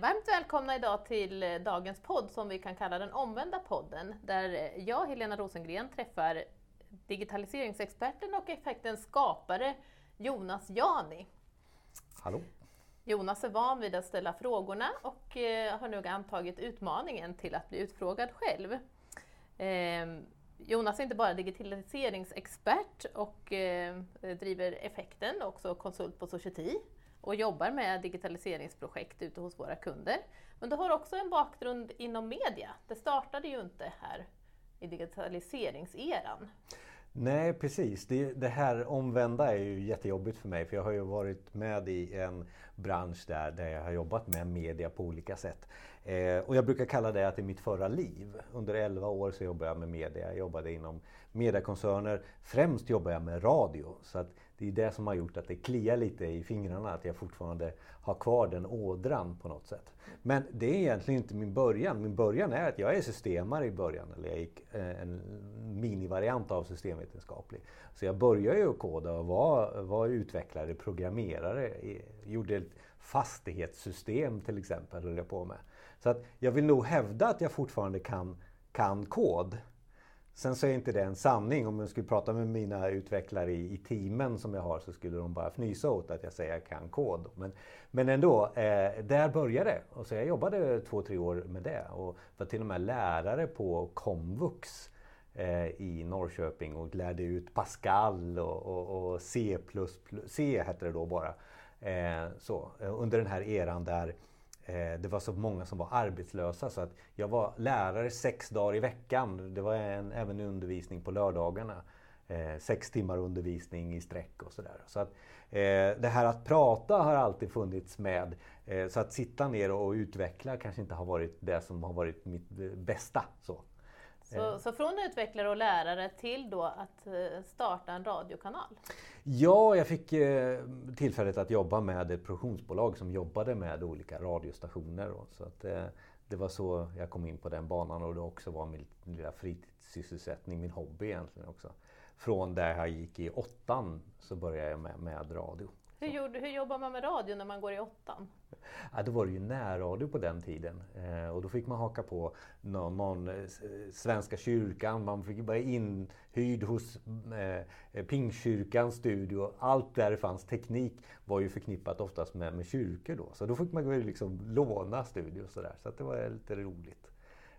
Varmt välkomna idag till eh, dagens podd som vi kan kalla den omvända podden, där eh, jag, Helena Rosengren, träffar digitaliseringsexperten och effektens skapare Jonas Jani. Hallå! Jonas är van vid att ställa frågorna och eh, har nu antagit utmaningen till att bli utfrågad själv. Ehm, Jonas är inte bara digitaliseringsexpert och driver effekten, också konsult på Society och jobbar med digitaliseringsprojekt ute hos våra kunder. Men du har också en bakgrund inom media. Det startade ju inte här i digitaliseringseran. Nej precis, det, det, här omvända är ju jättejobbigt för mig för jag har ju varit med i en bransch där, där jag har jobbat med media på olika sätt. Eh, och jag brukar kalla det att det är mitt förra liv. Under 11 år så jobbade jag med media. Jag jobbade inom mediekoncerner. Främst jobbade jag med radio. Så att det är det som har gjort att det kliar lite i fingrarna, att jag fortfarande har kvar den ådran på något sätt. Men det är egentligen inte min början. Min början är att jag är systemare i början, eller jag gick eh, en minivariant av systemvetenskaplig. Så jag började ju att koda och var, var utvecklare, programmerare, gjorde ett fastighetssystem till exempel, höll jag på med. Så att jag vill nog hävda att jag fortfarande kan, kan kod. Sen så är inte det en sanning. Om jag skulle prata med mina utvecklare i, i teamen som jag har så skulle de bara fnysa åt att jag säger att jag kan kod. Men, men ändå, eh, där började det. Och så jag jobbade två, tre år med det och var till och med lärare på komvux eh, i Norrköping och lärde ut Pascal och, och, och C++, C hette det då bara. Eh, så, eh, under den här eran där Eh, det var så många som var arbetslösa så att jag var lärare sex dagar i veckan. Det var en, även undervisning på lördagarna. Eh, sex timmar undervisning i sträck och sådär. Så att, eh, det här att prata har alltid funnits med. Eh, så att sitta ner och utveckla kanske inte har varit det som har varit mitt eh, bästa. Så. Så, eh. så, från utvecklare och lärare till då att eh, starta en radiokanal? Ja, jag fick eh, tillfället att jobba med ett produktionsbolag som jobbade med olika radiostationer. Så att, det var så jag kom in på den banan och det också var min lilla fritidssysselsättning, min hobby egentligen också. Från där jag gick i åttan så började jag med, med radio. Hur, gjorde, hur jobbar man med radio när man går i åttan? Ja, då var det ju närradio på den tiden. Eh, och då fick man haka på någon, någon eh, Svenska kyrkan, man fick vara inhyrd hos eh, Pingstkyrkans studio. Allt där det fanns teknik var ju förknippat oftast med, med kyrkor då. Så då fick man ju liksom låna studio och sådär. Så att det var lite roligt.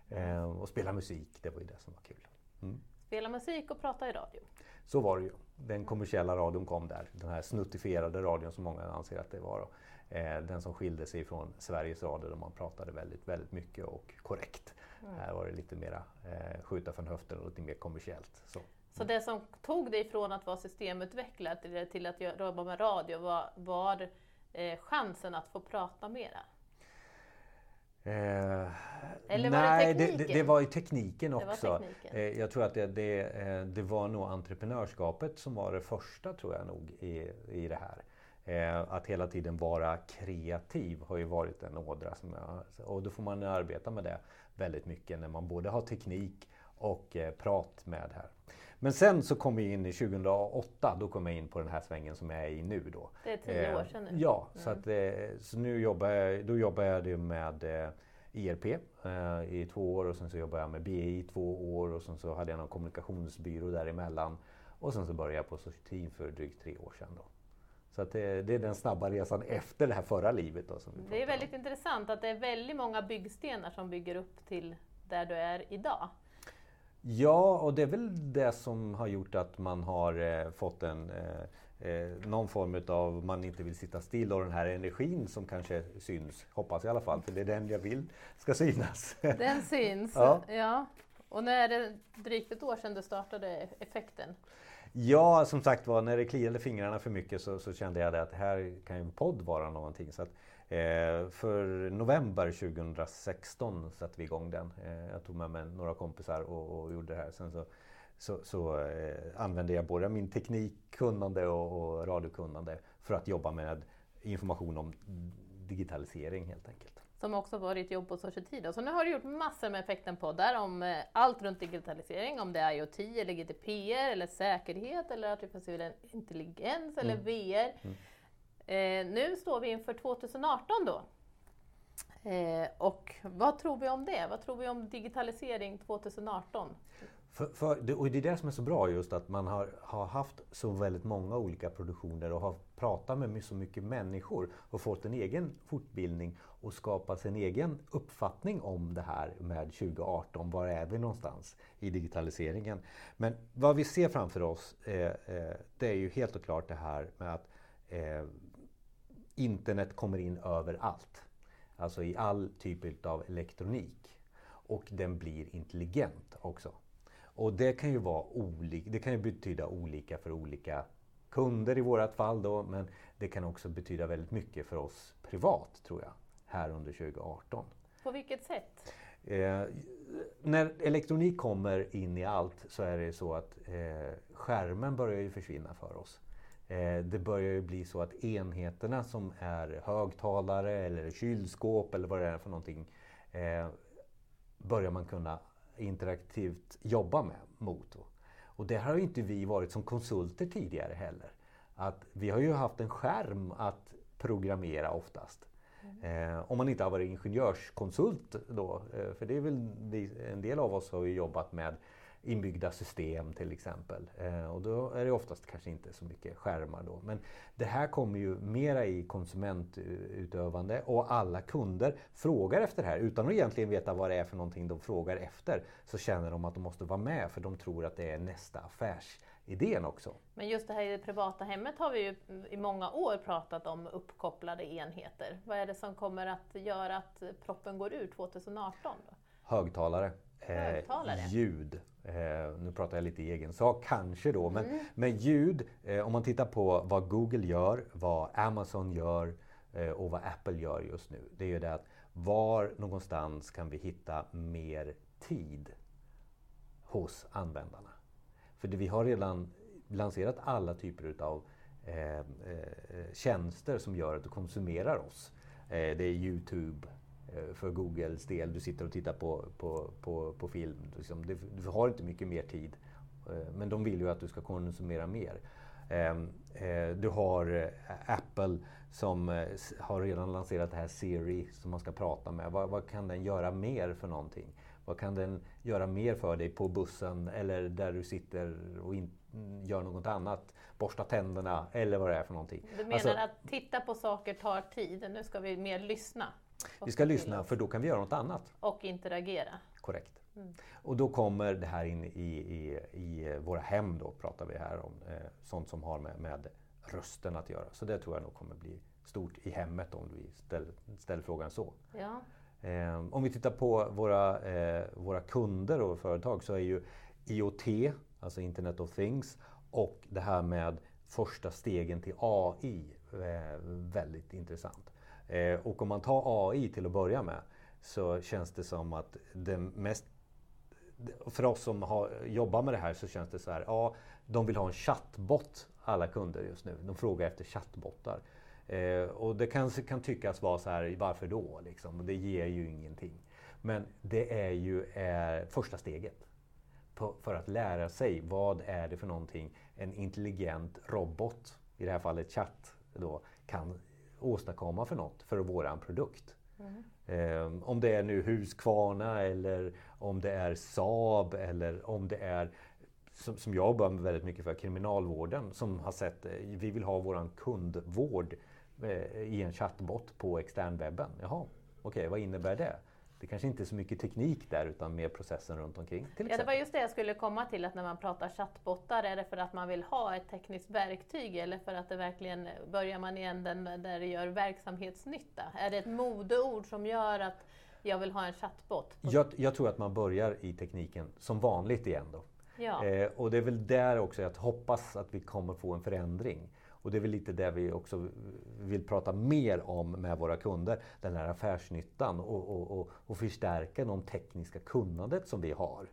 Eh, och spela musik, det var ju det som var kul. Mm. Spela musik och prata i radio. Så var det ju. Den kommersiella radion kom där. Den här snuttifierade radion som många anser att det var. Eh, den som skilde sig från Sveriges Radio där man pratade väldigt, väldigt mycket och korrekt. Mm. Här var det lite mera eh, skjuta från höften och lite mer kommersiellt. Så. Så det som tog dig från att vara systemutvecklare till, till att jobba med radio var, var eh, chansen att få prata mera? Eh, Eller var nej, det, det, det, var ju tekniken också. Tekniken. Eh, jag tror att det, det, eh, det, var nog entreprenörskapet som var det första tror jag nog i, i det här. Eh, att hela tiden vara kreativ har ju varit en ådra som jag, och då får man arbeta med det väldigt mycket när man både har teknik och prat med här. Men sen så kom vi in i 2008, då kom jag in på den här svängen som jag är i nu då. Det är tio år sedan nu. Ja, mm. så, att, eh, så nu jobbar jag, då jobbar jag med ERP eh, i två år och sen så jobbade jag med BI i två år och sen så hade jag någon kommunikationsbyrå däremellan. Och sen så började jag på Societin för drygt tre år sedan. Då. Så att det, det, är den snabba resan efter det här förra livet. Då, som vi det är väldigt om. intressant att det är väldigt många byggstenar som bygger upp till där du är idag. Ja, och det är väl det som har gjort att man har eh, fått en eh, eh, någon form av, man inte vill sitta still och den här energin som kanske syns, hoppas i alla fall, för det är den jag vill ska synas. Den syns, ja. ja. Och när är det drygt ett år sedan du startade Effekten? Ja, som sagt var, när det kliade fingrarna för mycket så, så kände jag att här kan ju podd vara någonting. Så att, för november 2016 satte vi igång den. Eh, jag tog med mig några kompisar och, och gjorde det här. Sen så, så, så eh, använde jag både min teknikkunnande och, och radiokunnande för att jobba med information om digitalisering helt enkelt som också var ditt jobb på Society. Så nu har du gjort massor med effekten-poddar om eh, allt runt digitalisering, om det är IoT eller GDPR eller säkerhet eller artificiell intelligens eller mm. VR. Mm. Eh, nu står vi inför 2018 då. Eh, och vad tror vi om det? Vad tror vi om digitalisering 2018? För, för, och det är det som är så bra just att man har, har haft så väldigt många olika produktioner och har pratat med så mycket människor och fått en egen fortbildning och skapat sin egen uppfattning om det här med 2018. Var är vi någonstans i digitaliseringen? Men vad vi ser framför oss eh, eh, det är ju helt och klart det här med att eh, internet kommer in överallt. Alltså i all typ av elektronik. Och den blir intelligent också. Och det kan ju vara olika, det kan ju betyda olika för olika kunder i vårat fall då, men det kan också betyda väldigt mycket för oss privat tror jag, här under 2018. På vilket sätt? Eh, när elektronik kommer in i allt så är det så att eh, skärmen börjar ju försvinna för oss. Eh, det börjar ju bli så att enheterna som är högtalare eller kylskåp eller vad det är för någonting eh, börjar man kunna interaktivt jobba med mot. Och det har ju inte vi varit som konsulter tidigare heller. Att vi har ju haft en skärm att programmera oftast. Mm. Eh, om man inte har varit ingenjörskonsult då. Eh, för det är väl vi, en del av oss har ju jobbat med inbyggda system till exempel. Eh, och då är det oftast kanske inte så mycket skärmar då. Men det här kommer ju mera i konsumentutövande och alla kunder frågar efter det här utan att egentligen veta vad det är för någonting de frågar efter. Så känner de att de måste vara med för de tror att det är nästa affärsidén också. Men just det här i det privata hemmet har vi ju i många år pratat om uppkopplade enheter. Vad är det som kommer att göra att proppen går ur 2018? Då? Högtalare. Eh, ljud. Eh, nu pratar jag lite i egen sak kanske då, men, mm. men ljud, eh, om man tittar på vad Google gör, vad Amazon gör eh, och vad Apple gör just nu. Det är ju det att var någonstans kan vi hitta mer tid hos användarna? För det, vi har redan lanserat alla typer av eh, eh, tjänster som gör att du konsumerar oss. det är Youtube, Eh, för Googles del. Du sitter och tittar på, på, på, på film. Liksom, du har inte mycket mer tid. Eh, men de vill ju att du ska konsumera mer. Ehm, eh, du har Apple som har redan lanserat det här Siri som man ska prata med. Vad, vad, kan den göra mer för någonting? Vad kan den göra mer för dig på bussen eller där du sitter och in, gör något annat? Borsta tänderna eller vad det är för någonting. Du menar alltså, att titta på saker tar tid, nu ska vi mer lyssna? Vi ska lyssna för då kan vi göra något annat. Och interagera. Korrekt. Mm. Och då kommer det här in i, i, i våra hem då pratar vi här om. Eh, sånt som har med, med rösten att göra. Så det tror jag nog kommer bli stort i hemmet om vi ställer, ställer frågan så. Ja. Eh, om vi tittar på våra, eh, våra kunder och företag så är ju IoT, alltså Internet of Things, och det här med första stegen till AI eh, väldigt intressant. Eh, och om man tar AI till att börja med så känns det som att det mest för oss som har, jobbar med det här så känns det så här, ja, de vill ha en chattbot, alla kunder just nu. De frågar efter chattbottar. Eh, och det kan, kan tyckas vara så här, varför då? Liksom? Det ger ju ingenting. Men det är ju eh, första steget på, för att lära sig vad är det för någonting en intelligent robot, i det här fallet chatt, då, kan åstadkomma för något för våran produkt. Mm. Om det är nu Husqvarna eller om det är Saab eller om det är som, som jag jobbar väldigt mycket för, kriminalvården som har sett eh, vi vill ha våran kundvård eh, i en chattbot på externwebben. Jaha, okej, okay, vad innebär det? Det kanske inte är så mycket teknik där utan mer processen runt omkring. ja, det var just det jag skulle komma till, att när man pratar chattbottar, är det för att man vill ha ett tekniskt verktyg eller för att det verkligen börjar man i änden där det gör verksamhetsnytta? Är det ett modeord som gör att jag vill ha en chattbot? Jag, jag tror att man börjar i tekniken som vanligt igen då. Ja. Eh, och det är väl där också jag hoppas att vi kommer få en förändring. Och det är väl lite det vi också vill prata mer om med våra kunder. Den här affärsnyttan och, och, och, och förstärka de tekniska kunnandet som vi har.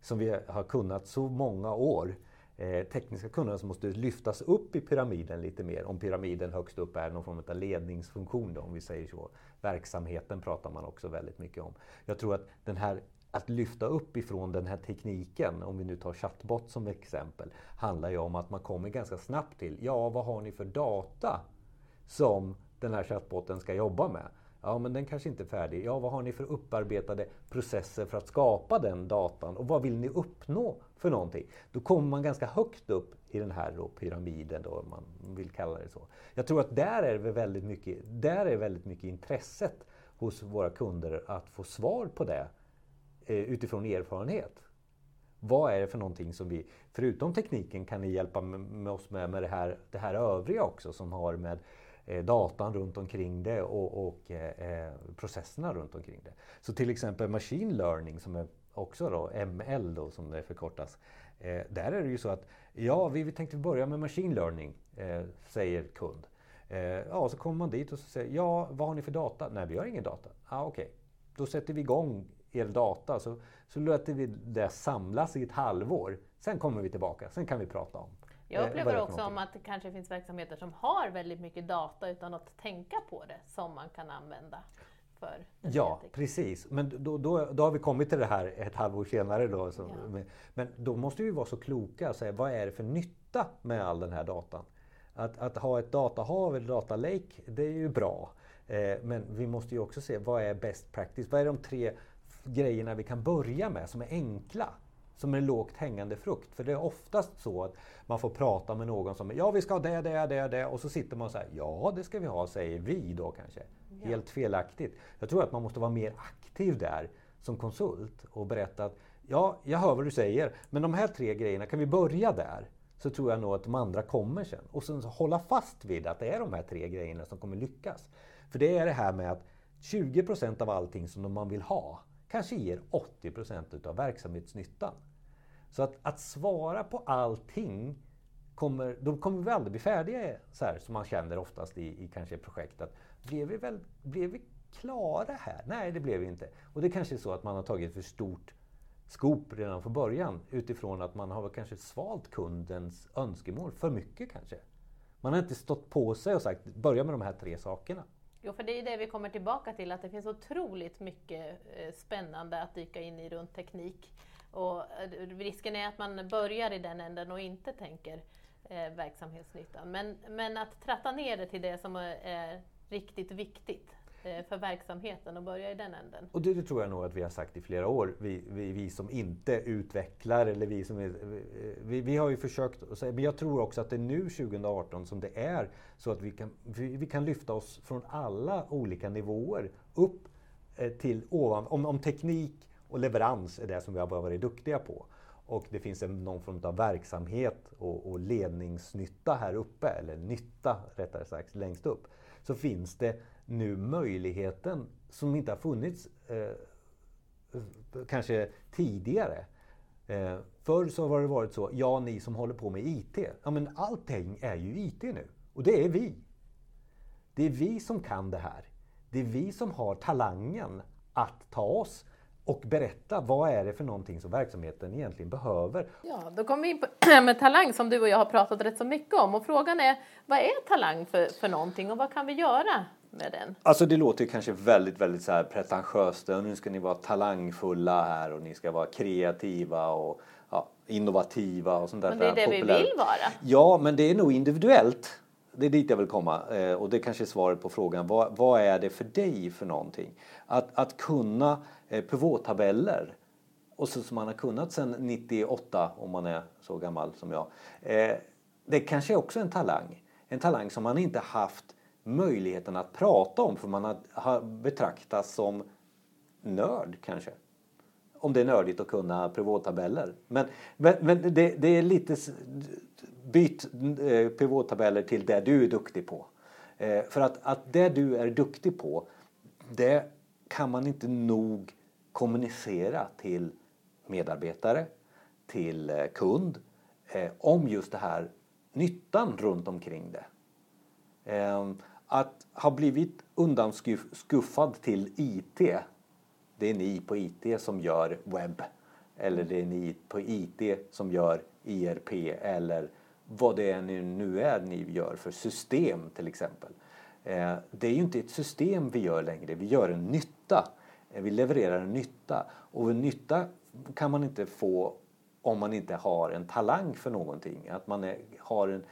Som vi har kunnat så många år. Eh, tekniska kunnandet som måste lyftas upp i pyramiden lite mer. Om pyramiden högst upp är någon form av ledningsfunktion då, om vi säger så. Verksamheten pratar man också väldigt mycket om. Jag tror att den här att lyfta upp ifrån den här tekniken, om vi nu tar chatbot som exempel, handlar ju om att man kommer ganska snabbt till, ja vad har ni för data som den här chatboten ska jobba med? Ja, men den kanske inte är färdig. Ja, vad har ni för upparbetade processer för att skapa den datan? Och vad vill ni uppnå för någonting? Då kommer man ganska högt upp i den här då, pyramiden, då, om man vill kalla det så. Jag tror att där är, väldigt mycket, där är väldigt mycket intresset hos våra kunder att få svar på det Eh, utifrån erfarenhet. Vad är det för någonting som vi, förutom tekniken, kan ni hjälpa med oss med, med det, här, det här övriga också som har med eh, datan runt omkring det och, och eh, eh processerna runt omkring det. Så till exempel machine learning som är också då ML då som det förkortas. Eh, där är det ju så att ja, vi tänkte börja med machine learning, eh, säger kund. Eh, ja, så kommer man dit och så säger ja, vad har ni för data? Nej, vi har ingen data. Ah, Okej, okay. då sätter vi igång er data så, så låter vi det samlas i ett halvår. Sen kommer vi tillbaka, sen kan vi prata om jag eh, upplever också om att det kanske finns verksamheter som har väldigt mycket data utan att tänka på det som man kan använda. För ja, precis. Men då, då, då har vi kommit till det här ett halvår senare. Då, så, ja. Men då måste vi vara så kloka och säga vad är det för nytta med all den här datan? Att, att ha ett datahav eller datalake, det är ju bra. Eh, men vi måste ju också se vad är best practice? Vad är de tre grejerna vi kan börja med som är enkla? Som är lågt hängande frukt. För det är oftast så att man får prata med någon som ja vi ska ha det, det, det, det och så sitter man och säger ja det ska vi ha, säger vi då kanske. Ja. Helt felaktigt. Jag tror att man måste vara mer aktiv där som konsult och berätta att ja, jag hör vad du säger, men de här tre grejerna, kan vi börja där? Så tror jag nog att de andra kommer sen. Och sen hålla fast vid att det är de här tre grejerna som kommer lyckas. För det är det här med att 20% av allting som man vill ha kanske ger 80 procent utav verksamhetsnyttan. Så att, att svara på allting, kommer, då kommer vi aldrig bli färdiga så här som man känner oftast i, i kanske projekt. Att, blev, vi väl, blev vi klara här? Nej, det blev vi inte. Och det kanske är så att man har tagit för stort skop redan från början utifrån att man har kanske svalt kundens önskemål för mycket kanske. Man har inte stått på sig och sagt börja med de här tre sakerna. Jo, för det är det vi kommer tillbaka till, att det finns otroligt mycket eh, spännande att dyka in i runt teknik. Och eh, risken är att man börjar i den änden och inte tänker eh, verksamhetsnyttan. Men, men att tratta ner det till det som eh, är riktigt viktigt Eh, för verksamheten och börja i den änden. Och det, det, tror jag nog att vi har sagt i flera år, vi, vi, vi som inte utvecklar eller vi som är, eh, vi, vi, har ju försökt, men jag tror också att det är nu 2018 som det är så att vi kan, vi, vi kan lyfta oss från alla olika nivåer upp eh, till ovan, om, om teknik och leverans är det som vi har varit duktiga på. Och det finns en, någon form av verksamhet och, och ledningsnytta här uppe, eller nytta rättare sagt längst upp, så finns det nu möjligheten som inte har funnits eh, kanske tidigare. Eh, förr så har det varit så, ja ni som håller på med IT, ja men allting är ju IT nu. Och det är vi. Det är vi som kan det här. Det är vi som har talangen att ta oss och berätta vad är det för någonting som verksamheten egentligen behöver. Ja, då kommer vi in på med talang som du och jag har pratat rätt så mycket om och frågan är vad är talang för, för någonting och vad kan vi göra med den? Alltså det låter kanske väldigt, väldigt så här pretentiöst. Nu ska ni vara talangfulla här och ni ska vara kreativa och ja, innovativa och sånt där. Men det är det populärt. vi vill vara. Ja, men det är nog individuellt. Det är dit jag vill komma eh, och det kanske är svaret på frågan. Vad, vad är det för dig för någonting? Att, att kunna eh, pivottabeller och så som man har kunnat sedan 98 om man är så gammal som jag. Eh, det kanske är också en talang. En talang som man inte haft möjligheten att prata om för man har, har betraktats som nörd kanske. Om det är nördigt att kunna pivottabeller. Men, men, men det, det, är lite... Byt eh, pivottabeller till det du är duktig på. Eh, för att, att det du är duktig på, det kan man inte nog kommunicera till medarbetare, till eh, kund om just det här nyttan runt omkring det. Ehm, att ha blivit undanskuffad till IT, det är ni på IT som gör webb eller det är ni på IT som gör IRP eller vad det är nu är ni gör för system till exempel. Eh, det är ju inte ett system vi gör längre, vi gör en nytta. Eh, vi levererar en nytta och en nytta kan man inte få om man inte har en talang för någonting. Att man, är, har en,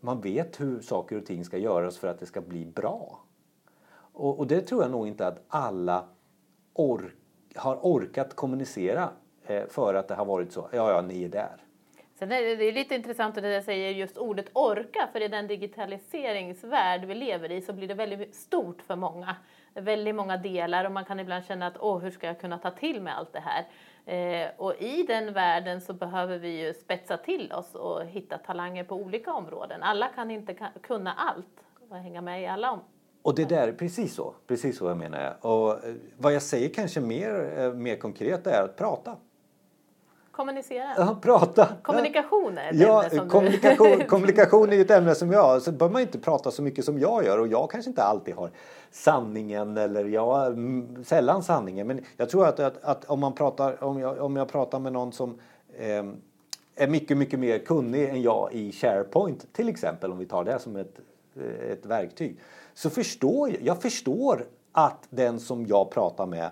man vet hur saker och ting ska göras för att det ska bli bra. Och, och det tror jag nog inte att alla ork, har orkat kommunicera eh, för att det har varit så. Ja, ja, ni är där. Sen är det lite intressant att jag säger just ordet orka, för i den digitaliseringsvärld vi lever i så blir det väldigt stort för många. Väldigt många delar och man kan ibland känna att åh, hur ska jag kunna ta till mig allt det här? Eh, och i den världen så behöver vi ju spetsa till oss och hitta talanger på olika områden. Alla kan inte kunna allt och hänga med i alla områden. Och det där är precis så, precis så jag menar. Och eh, vad jag säger kanske mer, eh, mer konkret är att prata. Kommunicera. Ja, prata. Kommunikation är ett ja, ämne som kommunikation, du... kommunikation är ju ett ämne som jag, så behöver man inte prata så mycket som jag gör och jag kanske inte alltid har sanningen eller jag sällan sanningen. Men jag tror att, att, att, om man pratar, om jag, om jag pratar med någon som eh, är mycket, mycket mer kunnig än jag i SharePoint till exempel, om vi tar det som ett, ett verktyg. Så förstår jag, jag förstår att den som jag pratar med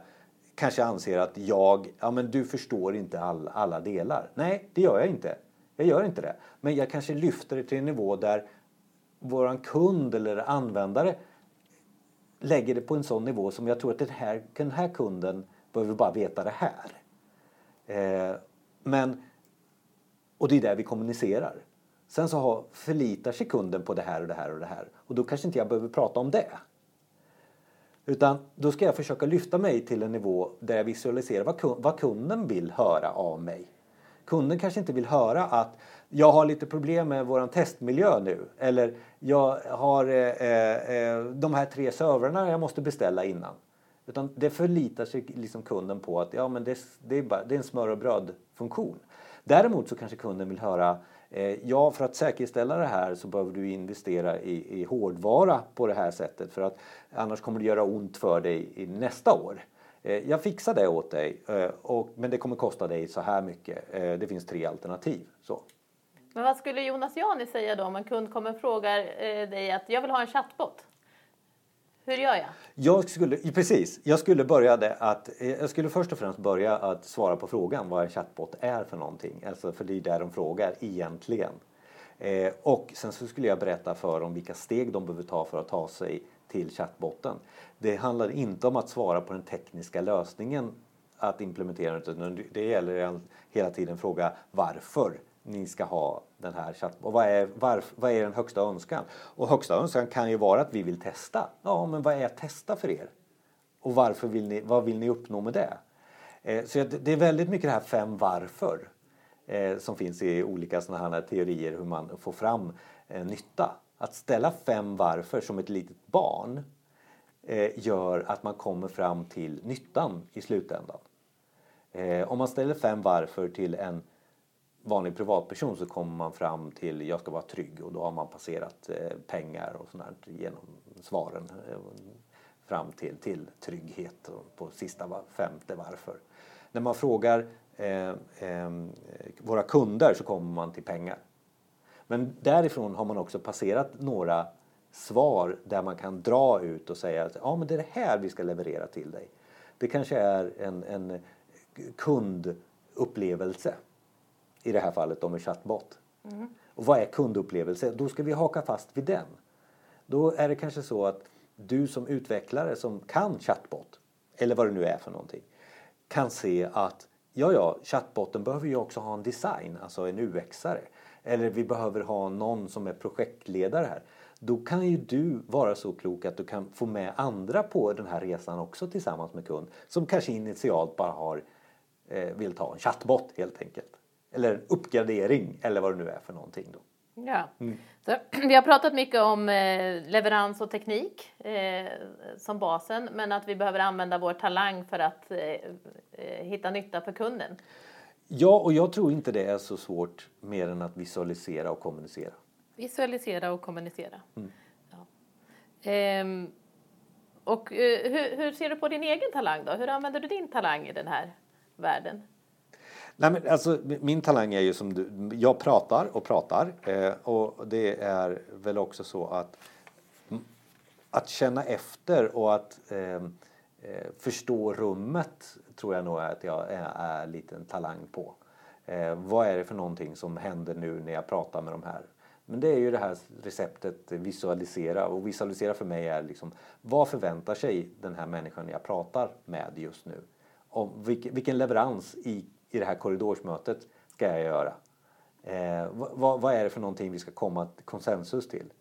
kanske anser att jag, ja men du förstår inte all, alla delar. Nej, det gör jag inte. Jag gör inte det. Men jag kanske lyfter det till en nivå där våran kund eller användare lägger det på en sån nivå som jag tror att den här, den här kunden behöver bara veta det här. Eh, men, och det är där vi kommunicerar. Sen så har, förlitar sig kunden på det här och det här och det här. Och då kanske inte jag behöver prata om det. Utan då ska jag försöka lyfta mig till en nivå där jag visualiserar vad, kunden vill höra av mig. Kunden kanske inte vill höra att jag har lite problem med våran testmiljö nu. Eller jag har eh, eh, eh, de här tre servrarna jag måste beställa innan. Utan det förlitar sig liksom kunden på att ja, men det, det, är bara, det är en smör och bröd funktion. Däremot så kanske kunden vill höra Eh, ja, för att säkerställa det här så behöver du investera i, i hårdvara på det här sättet för att annars kommer det göra ont för dig i nästa år. Eh, jag fixar det åt dig, eh, och, men det kommer kosta dig så här mycket. Det finns tre alternativ. Så. Men vad skulle Jonas Jani säga då om en kund kommer och frågar dig att jag vill ha en chattbot? Hur gör jag? Jag skulle, precis, jag skulle börja det att, jag skulle först och främst börja att svara på frågan vad en chatbot är för någonting. Alltså för det är där de frågar egentligen. Eh, och sen så skulle jag berätta för dem vilka steg de behöver ta för att ta sig till chattbotten. Det handlar inte om att svara på den tekniska lösningen att implementera utan det gäller hela tiden fråga varför ni ska ha den här chatten. Och vad är, varf, vad är den högsta önskan? Och högsta önskan kan ju vara att vi vill testa. Ja, men vad är att testa för er? Och varför vill ni, vad vill ni uppnå med det? Eh, så det är väldigt mycket det här fem varför eh, som finns i olika sådana här teorier hur man får fram eh, nytta. Att ställa fem varför som ett litet barn eh, gör att man kommer fram till nyttan i slutändan. Eh, om man ställer fem varför till en vanlig privatperson så kommer man fram till jag ska vara trygg och då har man passerat eh, pengar och sånt genom svaren eh, fram till, till trygghet på sista femte varför. När man frågar eh, eh, våra kunder så kommer man till pengar. Men därifrån har man också passerat några svar där man kan dra ut och säga att ja, men det är det här vi ska leverera till dig. Det kanske är en, en kundupplevelse i det här fallet om en chatbot. Mm. Och vad är kundupplevelse? Då ska vi haka fast vid den. Då är det kanske så att du som utvecklare som kan chatbot, eller vad det nu är för någonting, kan se att ja, ja, chatboten behöver ju också ha en design, alltså en UX-are. Eller vi behöver ha någon som är projektledare här. Då kan ju du vara så klok att du kan få med andra på den här resan också tillsammans med kund som kanske initialt bara har, eh, vill ta en chatbot helt enkelt. Eller uppgradering eller vad det nu är för någonting. Då. Ja. Mm. Så, vi har pratat mycket om eh, leverans och teknik eh, som basen men att vi behöver använda vår talang för att eh, eh, hitta nytta för kunden. Ja, och jag tror inte det är så svårt mer än att visualisera och kommunicera. Visualisera och kommunicera. Mm. Ja. Ehm, och eh, hur, hur ser du på din egen talang då? Hur använder du din talang i den här världen? Nej, men alltså, min talang är ju som du, jag pratar och pratar eh, och det är väl också så att att känna efter och att ehm, eh, förstå rummet tror jag nog att jag är, är lite en talang på. Eh, vad är det för någonting som händer nu när jag pratar med de här Men det är ju det här receptet eh, visualisera och visualisera för mig är liksom vad förväntar sig den här människan jag pratar med just nu? Och vilken, vilken leverans i, i det här korridorsmötet ska jag göra? Eh, vad, vad, är det för någonting vi ska komma till konsensus till?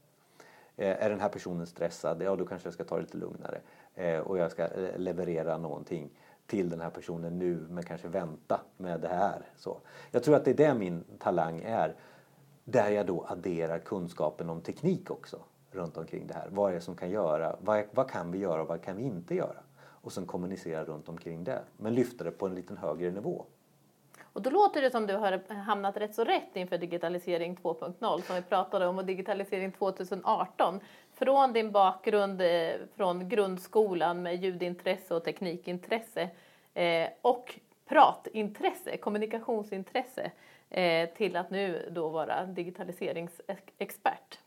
Eh, är den här personen stressad? Ja, då kanske jag ska ta det lite lugnare. Eh, och jag ska eh, leverera någonting till den här personen nu men kanske vänta med det här. Så. Jag tror att det är det min talang är. Där jag då adderar kunskapen om teknik också runt omkring det här. Vad är det som kan göra? Vad, vad kan vi göra och vad kan vi inte göra? Och sen kommunicera runt omkring det. Men lyfta det på en liten högre nivå. Och då låter det som du har hamnat rätt så rätt inför digitalisering 2.0 som vi pratade om och digitalisering 2018. Från din bakgrund eh, från grundskolan med ljudintresse och teknikintresse eh, och pratintresse, kommunikationsintresse eh, till att nu då vara digitaliseringsexpert.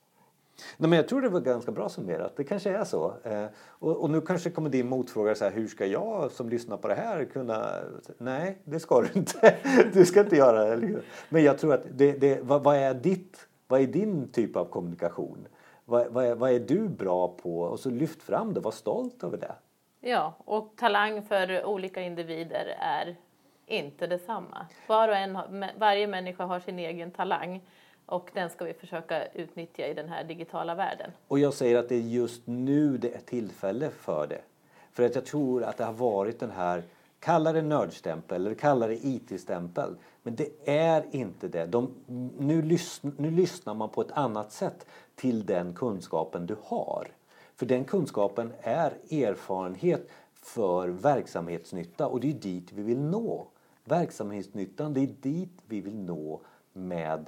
Nej, men jag tror det var ganska bra summerat. Det kanske är så. Eh, och, och, nu kanske kommer din motfråga så här, hur ska jag som lyssnar på det här kunna... Nej, det ska du inte. Du ska inte göra det. Men jag tror att det, det, vad, vad, är ditt, vad är din typ av kommunikation? Vad, vad, är, vad är du bra på? Och så lyft fram det, var stolt över det. Ja, och talang för olika individer är inte detsamma. Var och en, varje människa har sin egen talang. Och den ska vi försöka utnyttja i den här digitala världen. Och jag säger att det är just nu det är tillfälle för det. För att jag tror att det har varit den här, kalla det nördstämpel eller kalla det IT-stämpel. Men det är inte det. De, nu, lyssn, nu lyssnar man på ett annat sätt till den kunskapen du har. För den kunskapen är erfarenhet för verksamhetsnytta och det är dit vi vill nå. Verksamhetsnyttan, det är dit vi vill nå med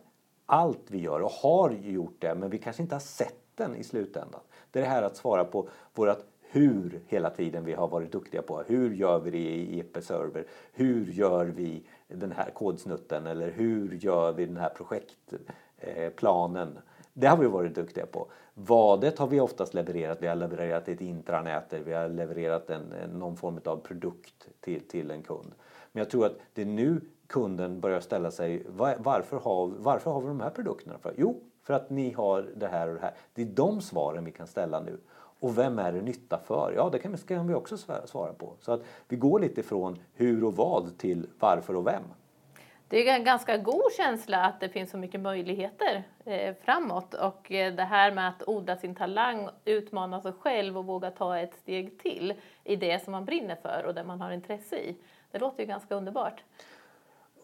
allt vi gör och har gjort det men vi kanske inte har sett den i slutändan. Det är det här att svara på vårat hur hela tiden vi har varit duktiga på. Hur gör vi det i EP-server? Hur gör vi den här kodsnutten? Eller hur gör vi den här projektplanen? Det har vi varit duktiga på. Vadet har vi oftast levererat. Vi har levererat ett intranät, vi har levererat en, någon form av produkt till, till en kund. Men jag tror att det är nu kunden börjar ställa sig varför har, varför har vi de här produkterna? För? Jo, för att ni har det här och det här. Det är de svaren vi kan ställa nu. Och vem är det nytta för? Ja, det kan vi, kan vi också svara på. Så att vi går lite från hur och vad till varför och vem. Det är en ganska god känsla att det finns så mycket möjligheter eh, framåt och eh, det här med att odla sin talang, utmana sig själv och våga ta ett steg till i det som man brinner för och det man har intresse i. Det låter ju ganska underbart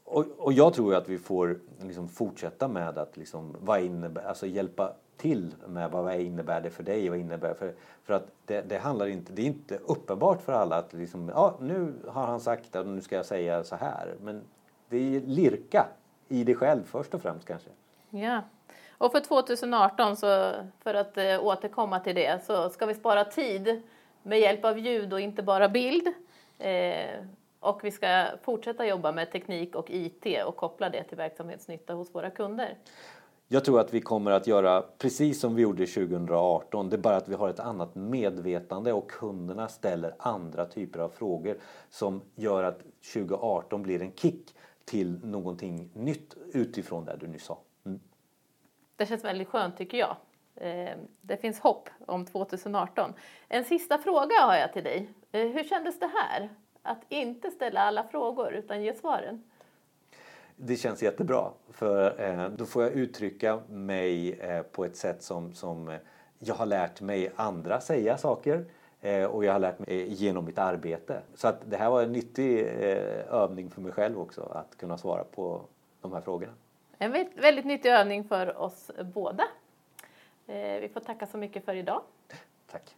och, och jag tror att vi får liksom fortsätta med att liksom, vad innebär, alltså hjälpa till med vad innebär det för dig? Vad innebär för, för att det, det, handlar inte, det är inte uppenbart för alla att liksom, ja, nu har han sagt det nu ska jag säga så här. Men det är lirka i dig själv först och främst kanske. Ja. Och för 2018 så för att eh, återkomma till det så ska vi spara tid med hjälp av ljud och inte bara bild. Eh, och vi ska fortsätta jobba med teknik och IT och koppla det till verksamhetsnytta hos våra kunder. Jag tror att vi kommer att göra precis som vi gjorde 2018. Det är bara att vi har ett annat medvetande och kunderna ställer andra typer av frågor som gör att 2018 blir en kick till någonting nytt utifrån det du nyss sa. Mm. Det känns väldigt skönt tycker jag. Eh, det finns hopp om 2018. En sista fråga har jag till dig. Eh, hur kändes det här? Att inte ställa alla frågor utan ge svaren? Det känns jättebra för eh, då får jag uttrycka mig eh, på ett sätt som, som eh, jag har lärt mig andra säga saker och jag har lärt mig genom mitt arbete. Så att det här var en nyttig övning för mig själv också att kunna svara på de här frågorna. En väldigt, nyttig övning för oss båda. Vi får tacka så mycket för idag. Tack.